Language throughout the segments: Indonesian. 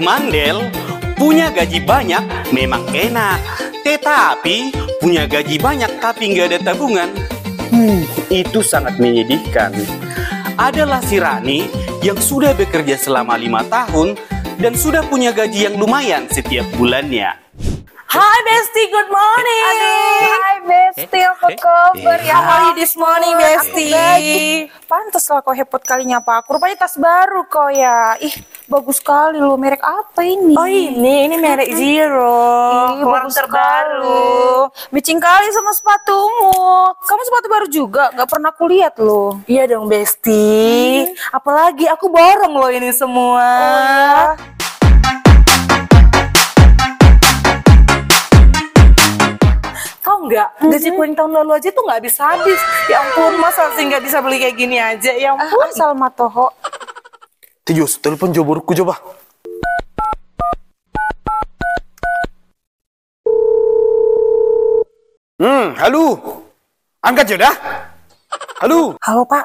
Teman Del, punya gaji banyak memang enak. Tetapi punya gaji banyak tapi nggak ada tabungan, hmm, itu sangat menyedihkan. Adalah si Rani yang sudah bekerja selama lima tahun dan sudah punya gaji yang lumayan setiap bulannya. Hai Besti, good morning. Aduh, hai Besti, apa eh, kabar eh. ya? How are you this morning, Besti? Pantes lah kau hepot kalinya apa aku. Rupanya tas baru kau ya. Ih, bagus sekali lo. Merek apa ini? Oh ini, ini merek Zero. Ih, bagus terbaru. Bicing kali sama sepatumu. Kamu sepatu baru juga? Gak pernah kulihat lo. Iya dong Besti. Apalagi aku borong loh ini semua. Oh, ya? Tahu nggak? Gaji yang tahun lalu aja tuh nggak habis habis. Ya ampun, masa sih nggak bisa beli kayak gini aja? Ya Ah, ampun. asal matoho. Tijus, telepon Jo burukku coba. Hmm, halo. Angkat ya dah. Halo. Halo Pak.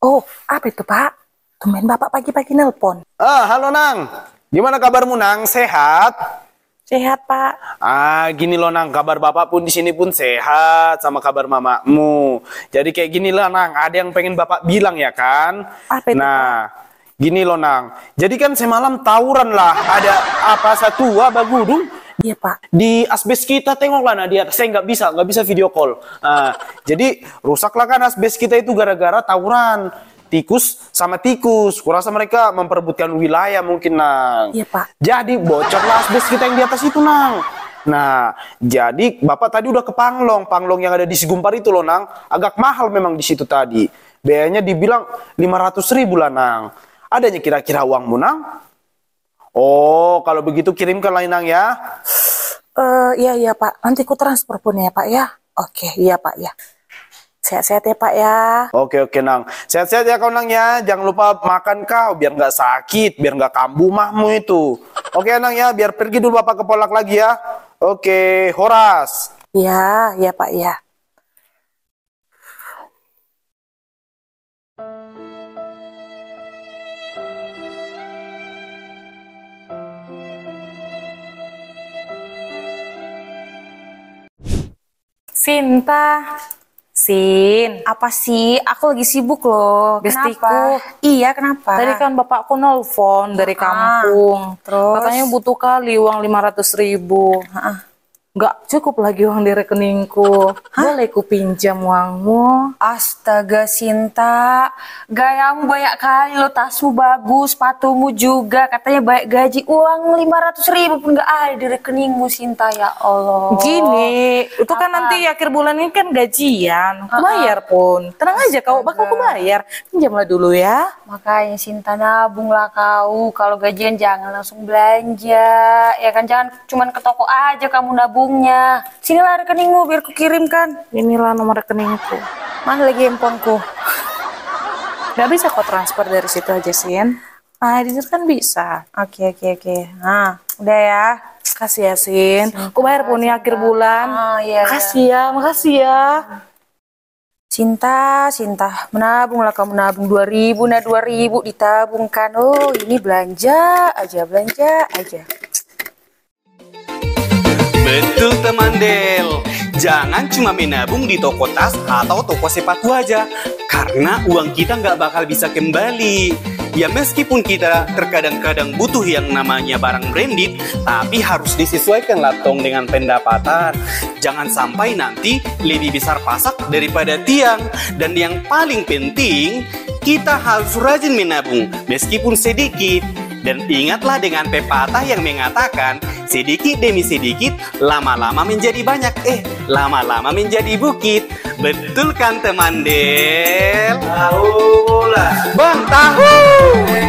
Oh, apa itu Pak? Tumben Bapak pagi-pagi nelpon. Ah, halo Nang. Gimana kabarmu Nang? Sehat? Sehat Pak. Ah, gini loh Nang, kabar Bapak pun di sini pun sehat sama kabar mamamu. Jadi kayak gini lah Nang, ada yang pengen Bapak bilang ya kan? Apa itu, Nah, gini loh Nang. Jadi kan semalam tawuran lah, ada apa satu bagudung Iya Pak. di asbes kita tengoklah nah dia saya nggak bisa nggak bisa video call Ah, jadi rusaklah kan asbes kita itu gara-gara tawuran tikus sama tikus kurasa mereka memperebutkan wilayah mungkin nang Iya, Pak. jadi bocorlah asbes kita yang di atas itu nang nah jadi bapak tadi udah ke Panglong Panglong yang ada di Sigumpar itu loh nang agak mahal memang di situ tadi biayanya dibilang 500 ribu lah nang adanya kira-kira uangmu nang Oh, kalau begitu kirimkan lah Nang ya. Eh, iya iya Pak. Nanti ku transfer pun ya Pak ya. Oke, iya Pak ya. Sehat-sehat ya Pak ya. Oke oke Nang, sehat-sehat ya kau Nang ya. Jangan lupa makan kau biar nggak sakit, biar nggak kambuh mahmu itu. Oke Nang ya, biar pergi dulu bapak ke Polak lagi ya. Oke, Horas. Iya, iya Pak ya. Sinta, Sin, Apa sih? Aku lagi sibuk loh. Bestiku. Kenapa? Iya, kenapa? Tadi kan bapakku nelfon dari Ah, kampung. terus? Katanya butuh kali uang 500 ribu. Nggak cukup lagi uang di rekeningku. Boleh ku pinjam uangmu? Astaga Sinta, gayamu banyak kali lo tasmu bagus, sepatumu juga, katanya banyak gaji, uang 500 ribu pun gak ada di rekeningmu Sinta ya Allah. Gini, itu kan Apa? nanti akhir bulan ini kan gajian. Aku bayar pun. Tenang aja kau, bakal aku bayar. Pinjamlah dulu ya. Makanya Sinta nabung lah kau, kalau gajian jangan langsung belanja, ya kan jangan cuman ke toko aja kamu nabungnya. Sinilah rekeningmu biar ku kirimkan. Inilah nomor rekeningku. Mana lagi handphoneku? Gak bisa kau transfer dari situ aja, Sin. Ah, di kan bisa. Oke oke oke. Nah, udah ya. Makasih ya, Sin. Aku bayar pun nih akhir bulan. Ah, iya, makasih ya, makasih ya. Cinta, cinta, menabung lah kamu nabung 2000, nah 2000 ditabungkan. Oh, ini belanja aja, belanja aja. Betul teman Del, jangan cuma menabung di toko tas atau toko sepatu aja, karena uang kita nggak bakal bisa kembali. Ya meskipun kita terkadang-kadang butuh yang namanya barang branded, tapi harus disesuaikan lah tong dengan pendapatan. Jangan sampai nanti lebih besar pasak daripada tiang. Dan yang paling penting, kita harus rajin menabung meskipun sedikit. Dan ingatlah dengan pepatah yang mengatakan sedikit demi sedikit lama-lama menjadi banyak eh lama-lama menjadi bukit. Betul kan teman Del? Tahu lah. Bang tahu.